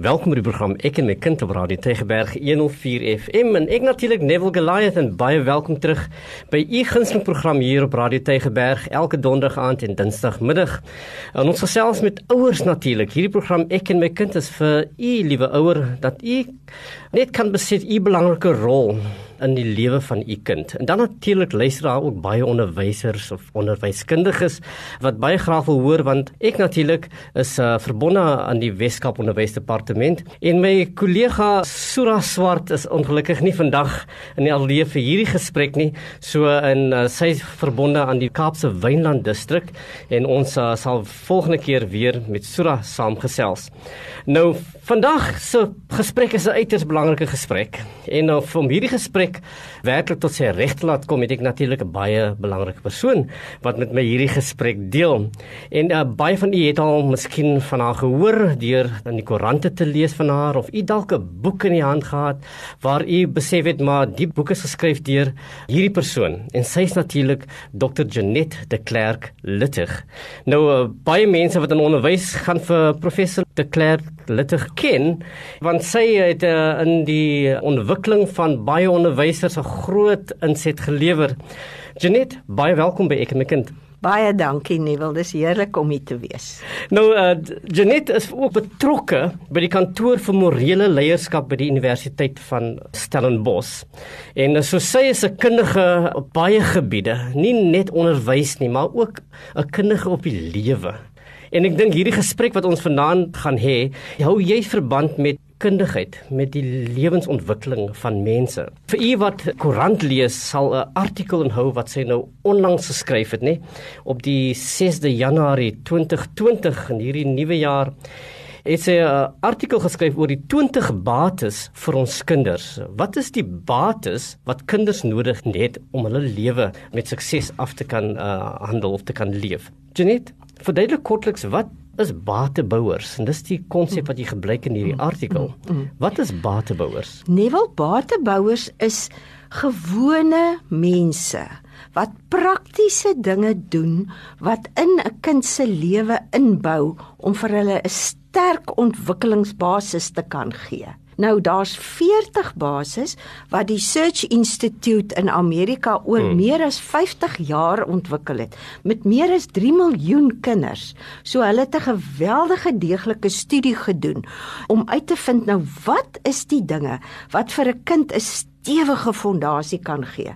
Welkom by die program Ek en my kind op Radio Tegeberg 104 FM en ek natuurlik Neville Goliath en baie welkom terug by u gunsteling program hier op Radio Tegeberg elke donderdag aand en dinsdagmiddag. En ons gesels met ouers natuurlik. Hierdie program Ek en my kind is vir u liewe ouer dat u net kan besit u belangrike rol in die lewe van u kind. En dan natuurlik luister daar ook baie onderwysers of onderwyskundiges wat baie graag wil hoor want ek natuurlik is uh, verbonde aan die Weskaap Onderwysdepartement en my kollega Sura Swart is ongelukkig nie vandag in die ateljee vir hierdie gesprek nie. So in uh, sy is verbonde aan die Kaapse Wynland distrik en ons uh, sal volgende keer weer met Sura saamgesels. Nou vandag se gesprek is 'n uiters belangrike gesprek en uh, om hierdie gesprek gesprek werklik tot sy reg te laat kom, het ek natuurlik 'n baie belangrike persoon wat met my hierdie gesprek deel. En uh, baie van u het al miskien van haar gehoor deur in die koerante te lees van haar of u dalk 'n boek in die hand gehad waar u besef het maar die boek is geskryf deur hierdie persoon en sy is natuurlik Dr. Janet de Klerk Littig. Nou uh, baie mense wat in onderwys gaan vir professor de Klerk Littig ken want sy het uh, in die ontwikkeling van baie onderwys onderwysers 'n groot inset gelewer. Janet, baie welkom by Ek en my kind. Baie dankie Nieuwel, dis heerlik om hier te wees. Nou uh, Janet is ook betrokke by die kantoor vir morele leierskap by die Universiteit van Stellenbosch. En uh, so sy is 'n kundige op baie gebiede, nie net onderwys nie, maar ook 'n kundige op die lewe. En ek dink hierdie gesprek wat ons vanaand gaan hê, hou jy verband met kundigheid met die lewensontwikkeling van mense. Vir u wat koerant lees, sal 'n artikel inhou wat sy nou onlangs geskryf het, nê, op die 6de Januarie 2020 in hierdie nuwe jaar. Het sy 'n artikel geskryf oor die 20 bates vir ons kinders. Wat is die bates wat kinders nodig het om hulle lewe met sukses af te kan uh, handel of te kan leef? Janet, verduidelik kortliks wat is batebouers en dis die konsep wat jy gebruik in hierdie artikel. Wat is batebouers? Neville batebouers is gewone mense wat praktiese dinge doen wat in 'n kind se lewe inbou om vir hulle 'n sterk ontwikkelingsbasis te kan gee. Nou daar's 40 basis wat die Search Institute in Amerika oor hmm. meer as 50 jaar ontwikkel het met meer as 3 miljoen kinders. So hulle het 'n geweldige deeglike studie gedoen om uit te vind nou wat is die dinge wat vir 'n kind 'n stewige fondasie kan gee.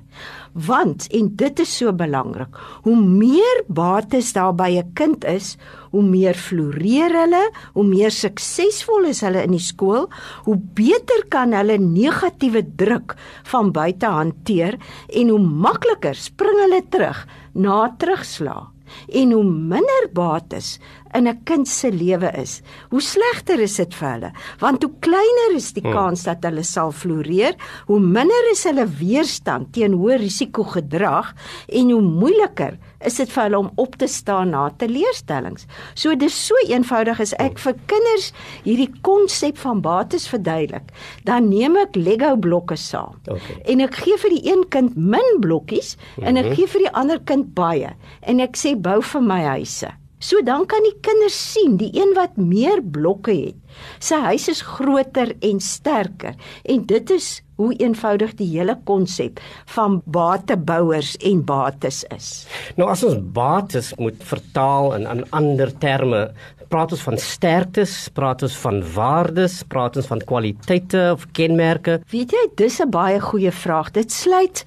Want en dit is so belangrik, hoe meer bates daar by 'n kind is, hoe meer floreer hulle, hoe meer suksesvol is hulle in die skool, hoe beter kan hulle negatiewe druk van buite hanteer en hoe makliker spring hulle terug na terugslag en hoe minder bates in 'n kind se lewe is, hoe slegter is dit vir hulle. Want hoe kleiner is die hmm. kans dat hulle sal floreer, hoe minder is hulle weerstand teen hoë risiko gedrag en hoe moeiliker is dit vir hulle om op te staan na teleurstellings. So dis so eenvoudig as ek vir kinders hierdie konsep van bates verduidelik, dan neem ek Lego blokke saam. Okay. En ek gee vir die een kind min blokkies mm -hmm. en ek mhm. gee vir die ander kind baie en ek sê bou vir my huise. So dan kan die kinders sien, die een wat meer blokke het, sy huis is groter en sterker en dit is hoe eenvoudig die hele konsep van batebouers en bates is. Nou as ons bates moet vertaal in 'n ander terme, praat ons van sterktes, praat ons van waardes, praat ons van kwaliteite of kenmerke. Weet jy, dis 'n baie goeie vraag. Dit sluit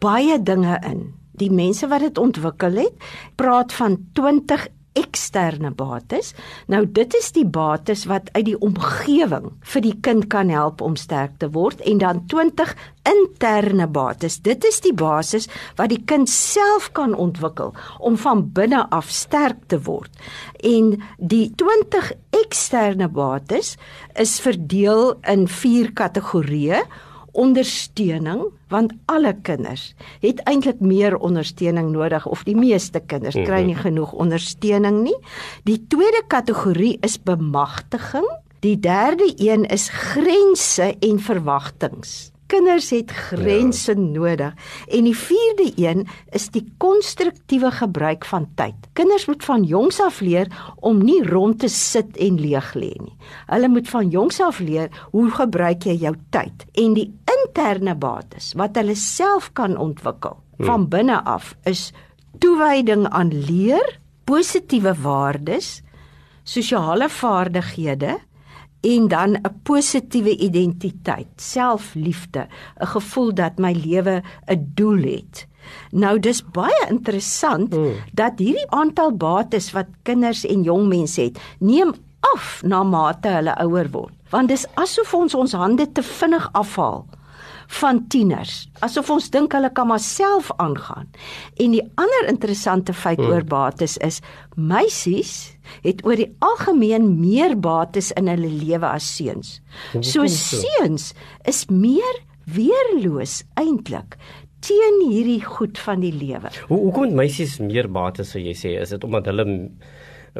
baie dinge in. Die mense wat dit ontwikkel het, praat van 20 eksterne bates. Nou dit is die bates wat uit die omgewing vir die kind kan help om sterk te word en dan 20 interne bates. Dit is die basis wat die kind self kan ontwikkel om van binne af sterk te word. En die 20 eksterne bates is verdeel in 4 kategorieë ondersteuning want alle kinders het eintlik meer ondersteuning nodig of die meeste kinders kry nie mhm. genoeg ondersteuning nie. Die tweede kategorie is bemagtiging. Die derde een is grense en verwagtinge. Kinders het grense ja. nodig. En die vierde een is die konstruktiewe gebruik van tyd. Kinders moet van jongs af leer om nie rond te sit en leeg lê nie. Hulle moet van jongs af leer hoe gebruik jy jou tyd en die interne bates wat hulle self kan ontwikkel hmm. van binne af is toewyding aan leer, positiewe waardes, sosiale vaardighede en dan 'n positiewe identiteit, selfliefde, 'n gevoel dat my lewe 'n doel het. Nou dis baie interessant mm. dat hierdie aantal bates wat kinders en jong mense het, neem af na mate hulle ouer word. Want dis asof ons ons hande te vinnig afhaal van tieners. Asof ons dink hulle kan maar self aangaan. En die ander interessante feit hmm. oor bates is meisies het oor die algemeen meer bates in hulle lewe as seuns. So seuns is meer weerloos eintlik teen hierdie goed van die lewe. Hoe hoekom meisies meer bates sou jy sê? Is dit omdat hulle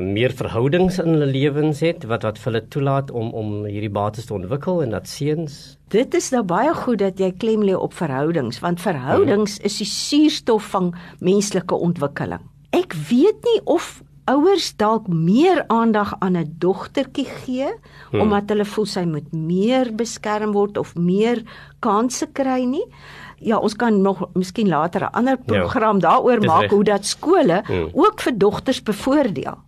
meer verhoudings in hulle lewens het wat wat vir hulle toelaat om om hierdie bates te ontwikkel en dat seuns Dit is nou baie goed dat jy klem lê op verhoudings want verhoudings is die suurstof van menslike ontwikkeling. Ek weet nie of ouers dalk meer aandag aan 'n dogtertjie gee hmm. omdat hulle voel sy moet meer beskerm word of meer kansse kry nie. Ja, ons kan nog miskien later 'n ander ja. program ja, daaroor maak hoe dat skole hmm. ook vir dogters bevoordeel.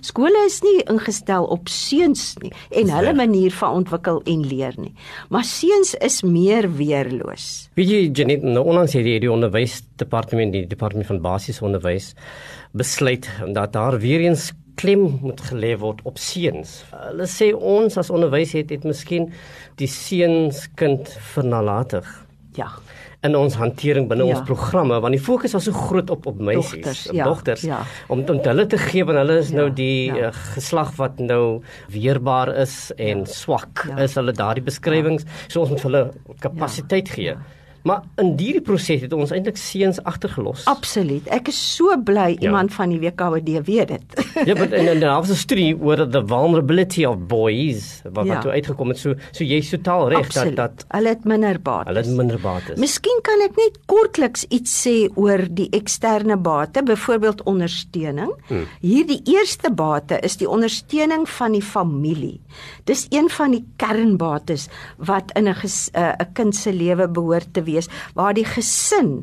Skole is nie ingestel op seuns nie en hulle manier van ontwikkel en leer nie. Maar seuns is meer weerloos. Wie jy Janet, nou onlangs het die onderwysdepartement, die departement van basiese onderwys besluit dat daar weer eens klem moet gelê word op seuns. Hulle sê ons as onderwys het dit miskien die seuns kind vernalatig. Ja in ons hantering binne ja. ons programme want die fokus was so groot op op meisies, dogters, ja. dogters ja. om om hulle te gee want hulle is nou ja. nou die ja. uh, geslag wat nou weerbaar is en ja. swak ja. is hulle daardie beskrywings ja. so ons moet hulle kapasiteit ja. gee. Ja. Maar in hierdie proses het ons eintlik seuns agtergelos. Absoluut. Ek is so bly ja. iemand van die WKD weet dit. ja, maar in 'n afse studie oor the vulnerability of boys wat ja. wat toe uitgekom het so so jy's totaal reg dat dat hulle het minder bates. Hulle het minder bates. Miskien kan ek net kortliks iets sê oor die eksterne bate, byvoorbeeld ondersteuning. Hmm. Hierdie eerste bate is die ondersteuning van die familie. Dis een van die kernbates wat in 'n 'n kind se lewe behoort te wees waar die gesin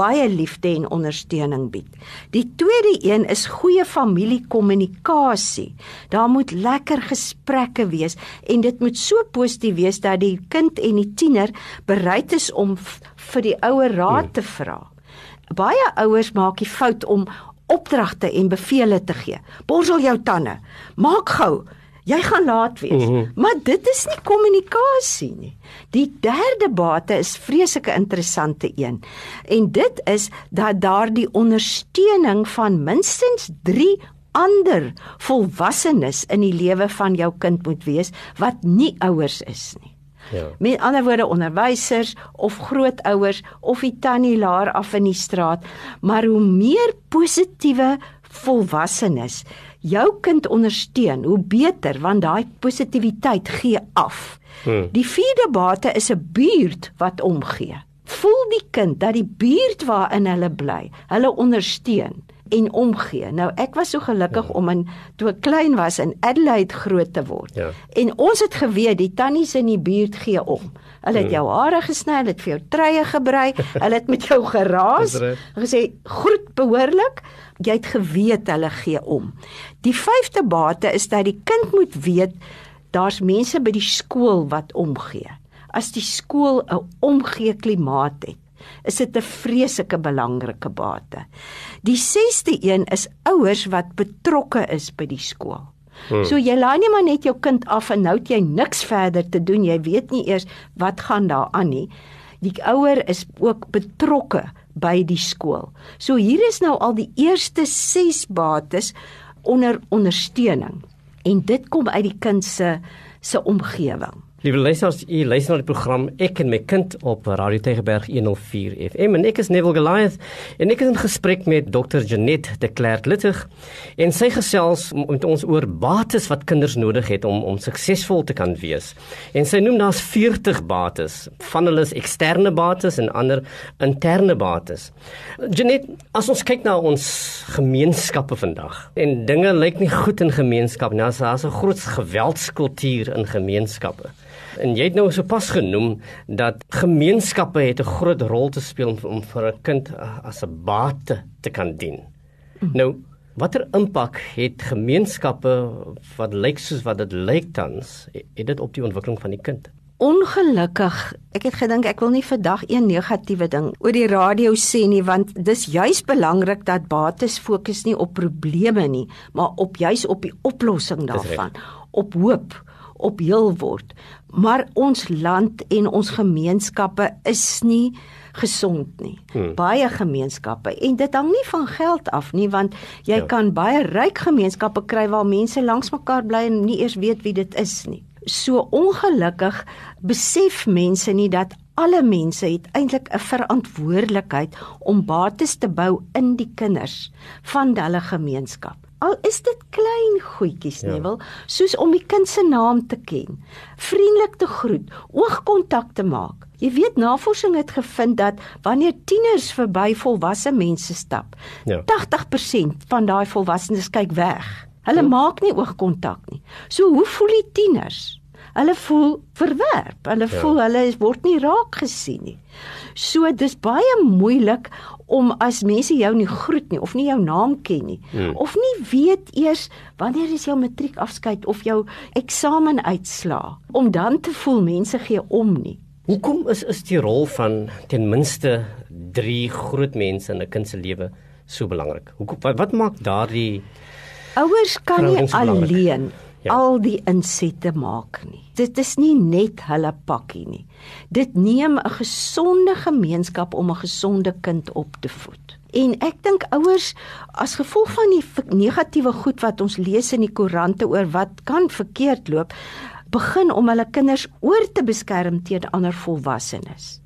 baie liefde en ondersteuning bied. Die tweede een is goeie familiekommunikasie. Daar moet lekker gesprekke wees en dit moet so positief wees dat die kind en die tiener bereid is om vir die ouer raad te vra. Baie ouers maak die fout om opdragte en bevele te gee. Borsel jou tande. Maak gou. Jy gaan laat wees. Mm -hmm. Maar dit is nie kommunikasie nie. Die derde bate is vreeslike interessante een. En dit is dat daardie ondersteuning van minstens 3 ander volwassenes in die lewe van jou kind moet wees wat nie ouers is nie. Ja. Met ander woorde onderwysers of grootouers of die tannie laer af in die straat, maar hoe meer positiewe volwassenes jou kind ondersteun, hoe beter want daai positiwiteit gee af. Hmm. Die vierde bate is 'n buurt wat omgee. Voel die kind dat die buurt waarin hulle bly, hulle ondersteun en omgee. Nou ek was so gelukkig ja. om in toe ek klein was in Adelaide groot te word. Ja. En ons het geweet die tannies in die buurt gee om. Hulle het hmm. jou hare gesny, hulle het vir jou treye gebrei, hulle het met jou geraas, gesê groet behoorlik jy het geweet hulle gee om. Die vyfde bate is dat die kind moet weet daar's mense by die skool wat omgee. As die skool 'n omgee klimaat het, is dit 'n vreeslike belangrike bate. Die sesde een is ouers wat betrokke is by die skool. Hmm. So jy laai nie maar net jou kind af en nou het jy niks verder te doen. Jy weet nie eers wat gaan daar aan nie. Die ouer is ook betrokke by die skool. So hier is nou al die eerste 6 bates onder ondersteuning. En dit kom uit die kind se se omgewing. Liewe luisters, u luister na die program Ek en my kind op Radio Tegeberg 104 FM. En ek is Neville Goliath en ek is in gesprek met Dr. Janet de Klerk Littig en sy gesels met ons oor bates wat kinders nodig het om om suksesvol te kan wees. En sy noem daar's 40 bates. Van hulle is eksterne bates en ander interne bates. Janet, as ons kyk na ons gemeenskappe vandag en dinge lyk nie goed in gemeenskap nie. Daar's 'n groot geweldskultuur in gemeenskappe. En jy het nou sopas genoem dat gemeenskappe het 'n groot rol te speel om, om vir 'n kind as 'n bate te kan dien. Mm. Nou, watter impak het gemeenskappe wat lyk soos wat dit lyk tans, het dit op die ontwikkeling van die kind? Ongelukkig, ek het gedink ek wil nie vandag een negatiewe ding oor die radio sê nie want dis juis belangrik dat bates fokus nie op probleme nie, maar op juis op die oplossing daarvan, op hoop op heel word. Maar ons land en ons gemeenskappe is nie gesond nie. Hmm. Baie gemeenskappe en dit hang nie van geld af nie want jy ja. kan baie ryk gemeenskappe kry waar mense langs mekaar bly en nie eers weet wie dit is nie. So ongelukkig besef mense nie dat alle mense het eintlik 'n verantwoordelikheid om bates te bou in die kinders van hulle gemeenskap. Al is dit klein goedjies, ja. Neville, soos om die kind se naam te ken, vriendelik te groet, oogkontak te maak. Jy weet navorsing het gevind dat wanneer tieners verby volwasse mense stap, ja. 80% van daai volwassenes kyk weg. Hulle ja. maak nie oogkontak nie. So hoe voel die tieners? Hulle voel verwerp. Hulle ja. voel hulle word nie raak gesien nie. So dis baie moeilik om as mense jou nie groet nie of nie jou naam ken nie hmm. of nie weet eers wanneer is jou matriekafskeid of jou eksamenuitslaa om dan te voel mense gee om nie. Hoekom is is die rol van ten minste 3 groot mense in 'n kind se lewe so belangrik? Hoekom wat, wat maak daardie ouers kan nie alleen ja. al die insette maak nie. Dit is nie net hulle pakkie nie. Dit neem 'n gesonde gemeenskap om 'n gesonde kind op te voed. En ek dink ouers as gevolg van die negatiewe goed wat ons lees in die koerante oor wat kan verkeerd loop, begin om hulle kinders oor te beskerm teen ander volwassenes.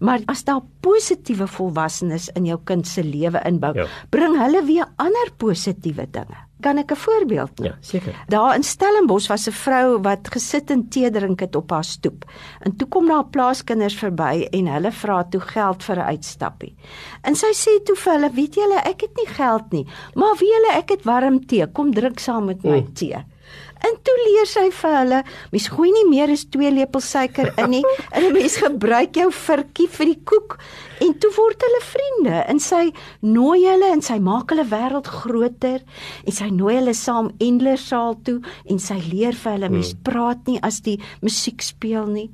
Maar as daar positiewe volwassenes in jou kind se lewe inbou, ja. bring hulle weer ander positiewe dinge. Kan ek 'n voorbeeld noem? Ja, seker. Daar in Stellenbosch was 'n vrou wat gesit en tee drink het op haar stoep. En toe kom daar plaaskinders verby en hulle vra toe geld vir 'n uitstappie. En sy sê toe vir hulle, "Weet julle, ek het nie geld nie, maar wie julle, ek het warm tee. Kom drink saam met my mm. tee." En toe leer sy vir hulle, mens gooi nie meer as 2 lepels suiker in nie. En 'n mens gebruik jou virkie vir die koek. En toe word hulle vriende en sy nooi hulle en sy maak hulle wêreld groter en sy nooi hulle saam Endlersaal toe en sy leer vir hulle mens hmm. praat nie as die musiek speel nie.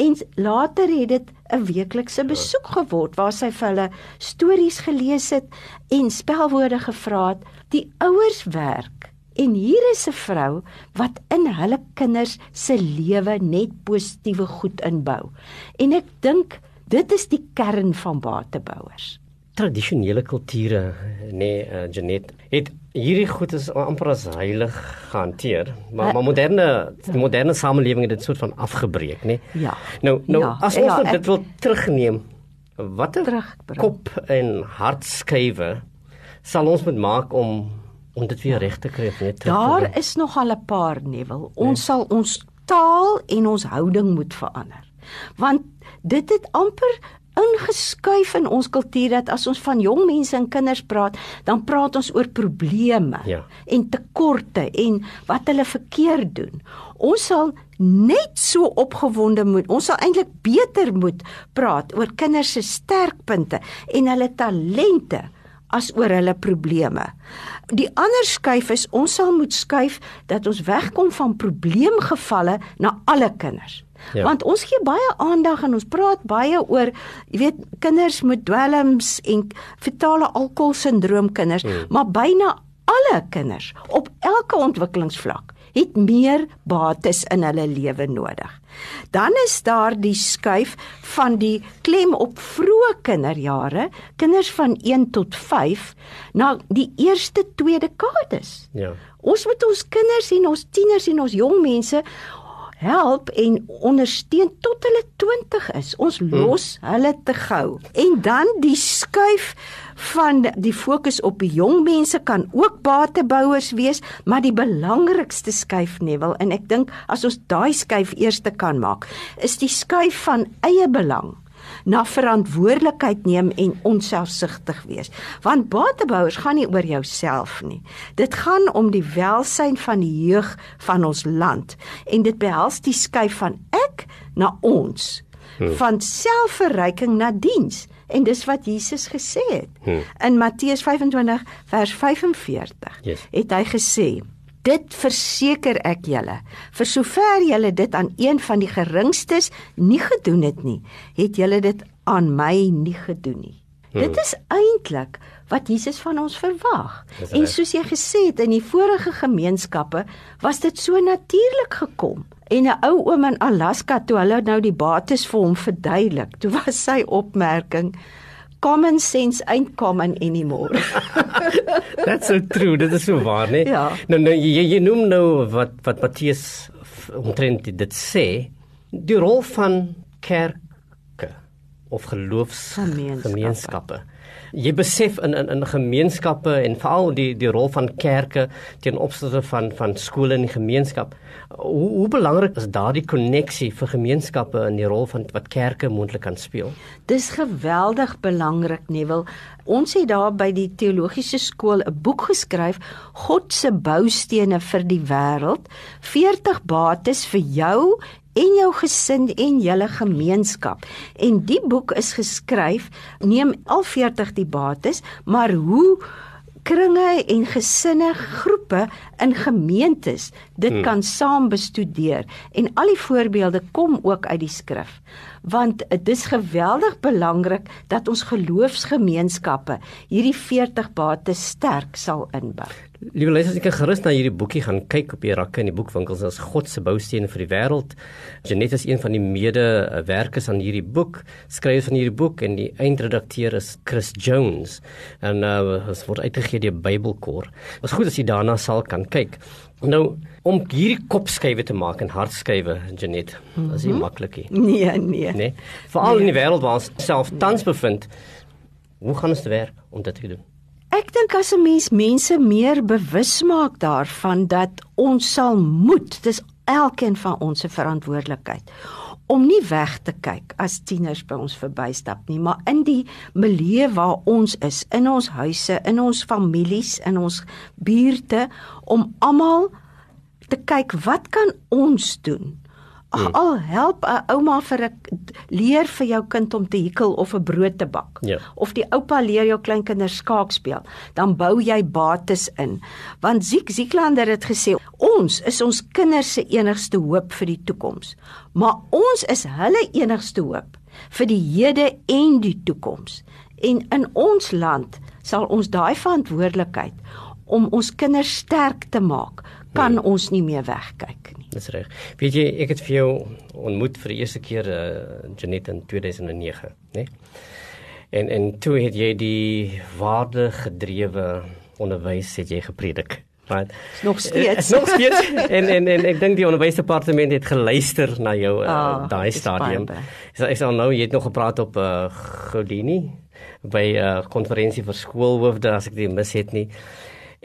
En later het dit 'n weeklikse ja. besoek geword waar sy vir hulle stories gelees het en spelwoorde gevra het. Die ouers werk En hier is 'n vrou wat in hulle kinders se lewe net positiewe goed inbou. En ek dink dit is die kern van batebouers. Tradisionele kulture, nee, uh, Janet, het hierdie goed is amper as heilig gehanteer, maar maar moderne die moderne samelewing het dit soort van afgebreek, nê? Nee? Ja. Nou, nou ja, as ons ja, nou dit wil terugneem, watter kop en hartskywe sal ons moet maak om om dit weer reg te kry net terug. Daar is nog al 'n paar nevel. Ons nee. sal ons taal en ons houding moet verander. Want dit het amper ingeskuif in ons kultuur dat as ons van jong mense en kinders praat, dan praat ons oor probleme ja. en tekorte en wat hulle verkeerd doen. Ons sal net so opgewonde moet. Ons sal eintlik beter moet praat oor kinders se sterkpunte en hulle talente as oor hulle probleme. Die ander skuif is ons sal moet skuif dat ons wegkom van probleemgevalle na alle kinders. Ja. Want ons gee baie aandag en ons praat baie oor, jy weet, kinders met dwelms en fetale alkoholsindroom kinders, hmm. maar byna alle kinders op elke ontwikkelingsvlak het meer bates in hulle lewe nodig. Dan is daar die skuif van die klem op vroeë kinderjare, kinders van 1 tot 5 na die eerste twee dekades. Ja. Ons moet ons kinders en ons tieners en ons jong mense help en ondersteun tot hulle 20 is. Ons los hmm. hulle te gou. En dan die skuif van die fokus op die jong mense kan ook batebouers wees, maar die belangrikste skuif Neville en ek dink as ons daai skuif eers te kan maak, is die skuif van eie belang na verantwoordelikheid neem en onselfsugtig wees. Want batebouers gaan nie oor jouself nie. Dit gaan om die welsyn van die jeug van ons land en dit behels die skuif van ek na ons, hmm. van selfverryking na diens. En dis wat Jesus gesê het. Hmm. In Matteus 25 vers 45 yes. het hy gesê: Dit verseker ek julle, vir sover julle dit aan een van die geringstes nie gedoen het nie, het julle dit aan my nie gedoen nie. Hmm. Dit is eintlik wat Jesus van ons verwag. En soos jy gesê het in die vorige gemeenskappe, was dit so natuurlik gekom. En 'n ou oom in Alaska toe hulle nou die bates vir hom verduidelik, toe was sy opmerking common sense ain't common anymore. That's so true. Dit is so waar, né? Ja. Nou nou jy, jy noem nou wat wat Matteus omtrent dit sê, die rol van kerke of geloofsgemeenskappe. Jy besef in in in gemeenskappe en veral die die rol van kerke teen opsigte van van skole en die gemeenskap. Hoe hoe belangrik is daardie koneksie vir gemeenskappe in die rol van wat kerke moontlik kan speel? Dis geweldig belangrik, Neville. Ons het daar by die teologiese skool 'n boek geskryf, God se boustene vir die wêreld, 40 bates vir jou en jou gesin en julle gemeenskap. En die boek is geskryf neem al 40 die bates, maar hoe kringe en gesinne groepe in gemeentes. Dit hmm. kan saam bestudeer. En al die voorbeelde kom ook uit die skrif. Want dit is geweldig belangrik dat ons geloofsgemeenskappe hierdie 40 bates sterk sal inbou Liewe luisters, ek kan gerus na hierdie boekie gaan kyk op die rakke in die boekwinkels as God se boustene vir die wêreld. Janet is een van die mede-werkers aan hierdie boek, skrywer van hierdie boek en die eindredakteur is Chris Jones. En uh dit word uitgegee deur Bybelkor. Dit is goed as jy daarna sal kan kyk. Nou om hierdie kopskywe te maak en hartskywe, Janet, mm -hmm. is nie mhm. maklik nie. Nee, nee. Nee. Veral nee. in die wêreld waar ons self tans bevind. Hoe gaan ons te werk om dit te doen? Ek dink as 'n mens mense meer bewus maak daarvan dat ons sal moet, dis elkeen van ons se verantwoordelikheid om nie weg te kyk as tieners by ons verbystap nie, maar in die milieu waar ons is, in ons huise, in ons families, in ons buurte om almal te kyk wat kan ons doen Ag hmm. al help 'n ouma vir 'n leer vir jou kind om te hikkel of 'n brood te bak. Ja. Of die oupa leer jou kleinkinders skaak speel, dan bou jy bates in. Want Ziek Zieklander het gesê, ons is ons kinders se enigste hoop vir die toekoms. Maar ons is hulle enigste hoop vir die hede en die toekoms. En in ons land sal ons daai verantwoordelikheid om ons kinders sterk te maak, kan nee. ons nie meer wegkyk nie. Dis reg. Weet jy, ek het vir jou ontmoet vir die eerste keer uh, Janet in 2009, né? Nee? En en toe het jy die waarde gedrewe onderwys het jy gepredik. Maar nog steeds. nog steeds. en en en ek dink die onderwysdepartement het geluister na jou uh, oh, daai stadium. Ek ek sal nou jy het nog gepraat op uh, Godini by 'n uh, konferensie vir skoolhoofde as ek dit mis het nie.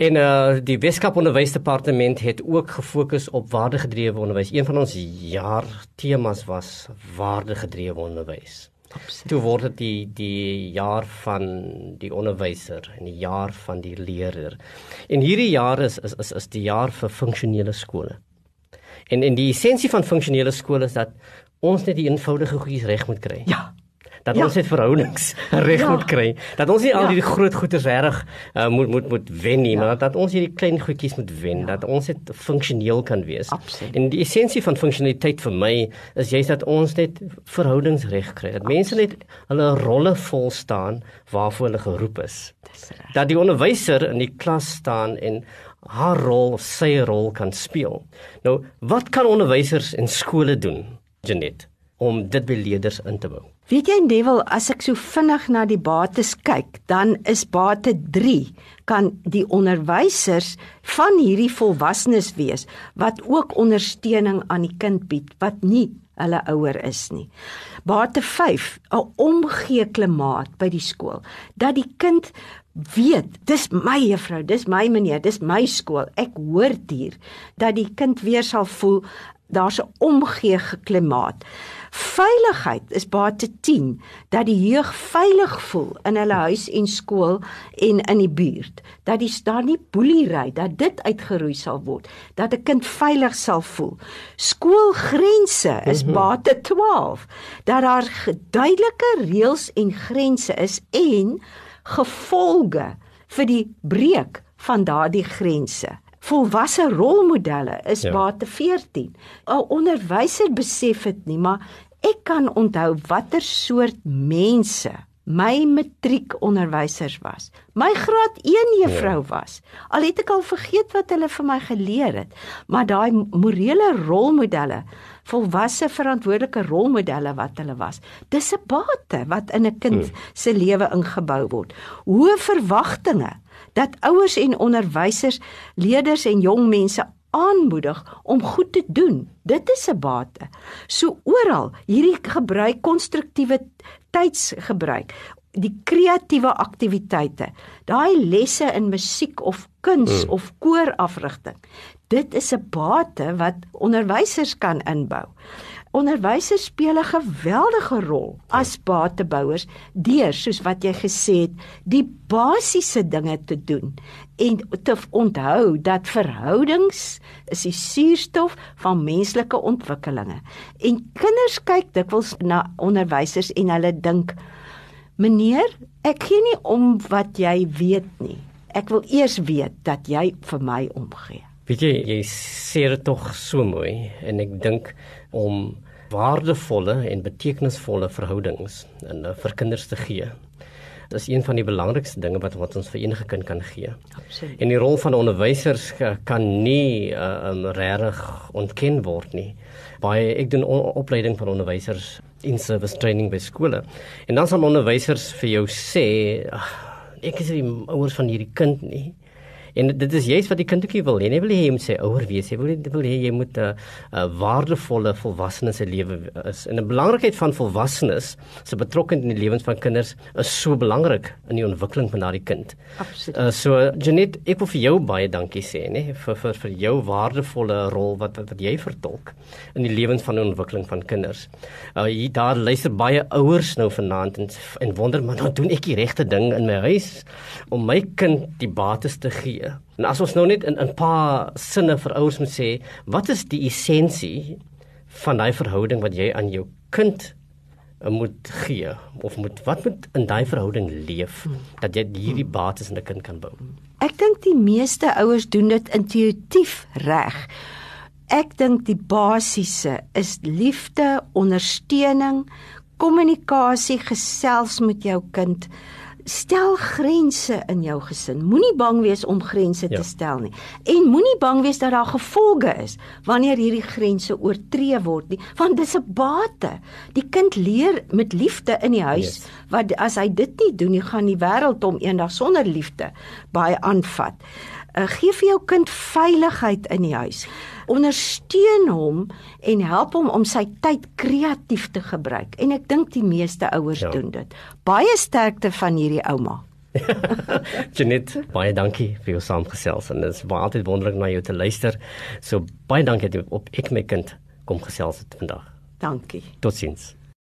En uh die Weskaap Onderwysdepartement het ook gefokus op waardegedrewe onderwys. Een van ons jaar temas was waardegedrewe onderwys. Toe word dit die die jaar van die onderwyser en die jaar van die leerder. En hierdie jaar is is is, is die jaar vir funksionele skole. En en die essensie van funksionele skole is dat ons net die eenvoudige goedjies reg moet kry. Ja dat ja. ons net verhoudings reg ja. moet kry. Dat ons nie al ja. die groot goeders reg uh, moet moet moet wen nie, ja. maar dat ons hierdie klein goedjies moet wen, ja. dat ons net funksioneel kan wees. Absoluut. En die essensie van funksionaliteit vir my is juist dat ons net verhoudings reg kry. Dat mense net hulle rolle vol staan waarvoor hulle geroep is. Dis reg. Dat die onderwyser in die klas staan en haar rol of sy rol kan speel. Nou, wat kan onderwysers en skole doen? Janet om dit by leerders in te bou. Weet jy Neville, as ek so vinnig na die bates kyk, dan is bate 3 kan die onderwysers van hierdie volwassenes wees wat ook ondersteuning aan die kind bied wat nie hulle ouer is nie. Bate 5, 'n omgee klimaat by die skool dat die kind weet, dis my juffrou, dis my meneer, dis my skool. Ek hoort hier dat die kind weer sal voel daar's 'n omgee klimaat. Veiligheid is bate 10 dat die jeug veilig voel in hulle huis en skool en in die buurt. Dat die daar nie boelery dat dit uitgeroei sal word. Dat 'n kind veilig sal voel. Skoolgrense is mhm. bate 12 dat daar duidelike reëls en grense is en gevolge vir die breek van daardie grense volwasse rolmodelle is ja. bate 14. 'n Onderwyser besef dit nie, maar ek kan onthou watter soort mense my matriekonderwysers was. My graad 1 juffrou ja. was. Al het ek al vergeet wat hulle vir my geleer het, maar daai morele rolmodelle, volwasse verantwoordelike rolmodelle wat hulle was, dis 'n bate wat in 'n kind hmm. se lewe ingebou word. Hoë verwagtinge dat ouers en onderwysers leerders en jong mense aanmoedig om goed te doen. Dit is 'n bate. So oral hierdie gebruik konstruktiewe tydsgebruik, die kreatiewe aktiwiteite, daai lesse in musiek of kuns hmm. of koorafrigting. Dit is 'n bate wat onderwysers kan inbou. Onderwysers speel 'n geweldige rol as batebouers deur soos wat jy gesê het, die basiese dinge te doen en te onthou dat verhoudings is die suurstof van menslike ontwikkelinge. En kinders kyk dikwels na onderwysers en hulle dink: "Meneer, ek gee nie om wat jy weet nie. Ek wil eers weet dat jy vir my omgee." Weet jy, jy sê dit tog so mooi en ek dink om waardevolle en betekenisvolle verhoudings in uh, vir kinders te gee. Dit is een van die belangrikste dinge wat wat ons vir enige kind kan gee. Absoluut. En die rol van onderwysers kan nie uh, um, regtig ontken word nie. Baie ek doen opleiding van onderwysers in service training by skole. En dan sal onderwysers vir jou sê, ek is die ouers van hierdie kind nie. En dit is juist wat die kindertjie wil hê. Hy wil hê jy moet sê ouer wees. Hy wil wil hê jy moet 'n uh, uh, waardevolle volwassenes se lewe is. En 'n belangrikheid van volwassenes se betrokkeheid in die lewens van kinders is so belangrik in die ontwikkeling van daardie kind. Absoluut. Uh, so Janet, ek wil vir jou baie dankie sê, nê, vir vir vir jou waardevolle rol wat wat, wat jy vertolk in die lewens van die ontwikkeling van kinders. Uh hier daar luister baie ouers nou vanaand en en wonder maar nou doen ek die regte ding in my huis om my kind die bates te gee gee. En as ons nou net in 'n paar sinne vir ouers moet sê, wat is die essensie van daai verhouding wat jy aan jou kind eh, moet gee of moet wat moet in daai verhouding leef dat jy hierdie bates in 'n kind kan bou? Ek dink die meeste ouers doen dit intuïtief reg. Ek dink die basiese is liefde, ondersteuning, kommunikasie, gesels met jou kind stel grense in jou gesin. Moenie bang wees om grense ja. te stel nie. En moenie bang wees dat daar gevolge is wanneer hierdie grense oortree word nie, want dis 'n bate. Die kind leer met liefde in die huis yes. wat as hy dit nie doen nie, gaan die wêreld hom eendag sonder liefde baie aanvat. Uh, gee vir jou kind veiligheid in die huis ondersteun hom en help hom om sy tyd kreatief te gebruik. En ek dink die meeste ouers ja. doen dit. Baie sterkte van hierdie ouma. Janet, baie dankie vir jou saamgesels en dit is baie altyd wonderlik na jou te luister. So baie dankie dat jy op ek my kind kom gesels het vandag. Dankie. Totsiens.